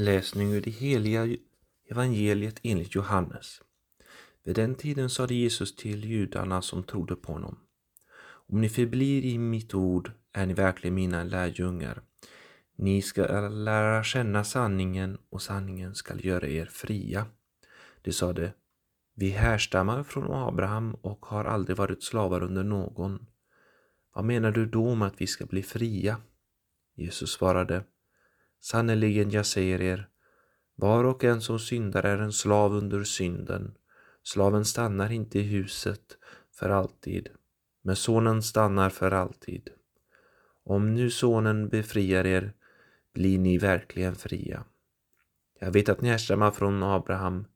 Läsning ur det heliga evangeliet enligt Johannes. Vid den tiden sade Jesus till judarna som trodde på honom. Om ni förblir i mitt ord är ni verkligen mina lärjungar. Ni ska lära känna sanningen och sanningen skall göra er fria. De sade, vi härstammar från Abraham och har aldrig varit slavar under någon. Vad menar du då med att vi ska bli fria? Jesus svarade, Sannerligen, jag säger er, var och en som syndar är en slav under synden. Slaven stannar inte i huset för alltid, men sonen stannar för alltid. Om nu sonen befriar er blir ni verkligen fria. Jag vet att ni härstammar från Abraham,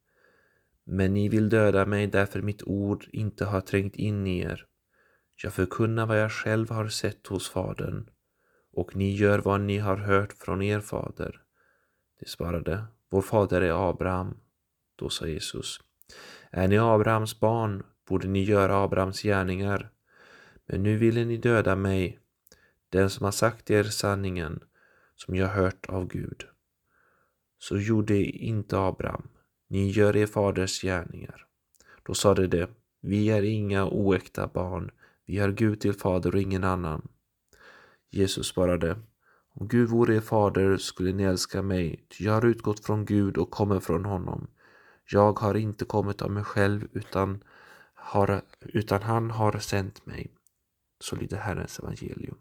men ni vill döda mig därför mitt ord inte har trängt in i er. Jag förkunnar vad jag själv har sett hos Fadern och ni gör vad ni har hört från er fader. De svarade, vår fader är Abraham. Då sa Jesus, är ni Abrahams barn borde ni göra Abrahams gärningar. Men nu ville ni döda mig, den som har sagt er sanningen, som jag hört av Gud. Så gjorde inte Abraham, ni gör er faders gärningar. Då sade de, vi är inga oäkta barn, vi har Gud till fader och ingen annan. Jesus svarade, om Gud vore er fader skulle ni älska mig, ty jag har utgått från Gud och kommer från honom. Jag har inte kommit av mig själv utan, har, utan han har sänt mig. Så lyder Herrens evangelium.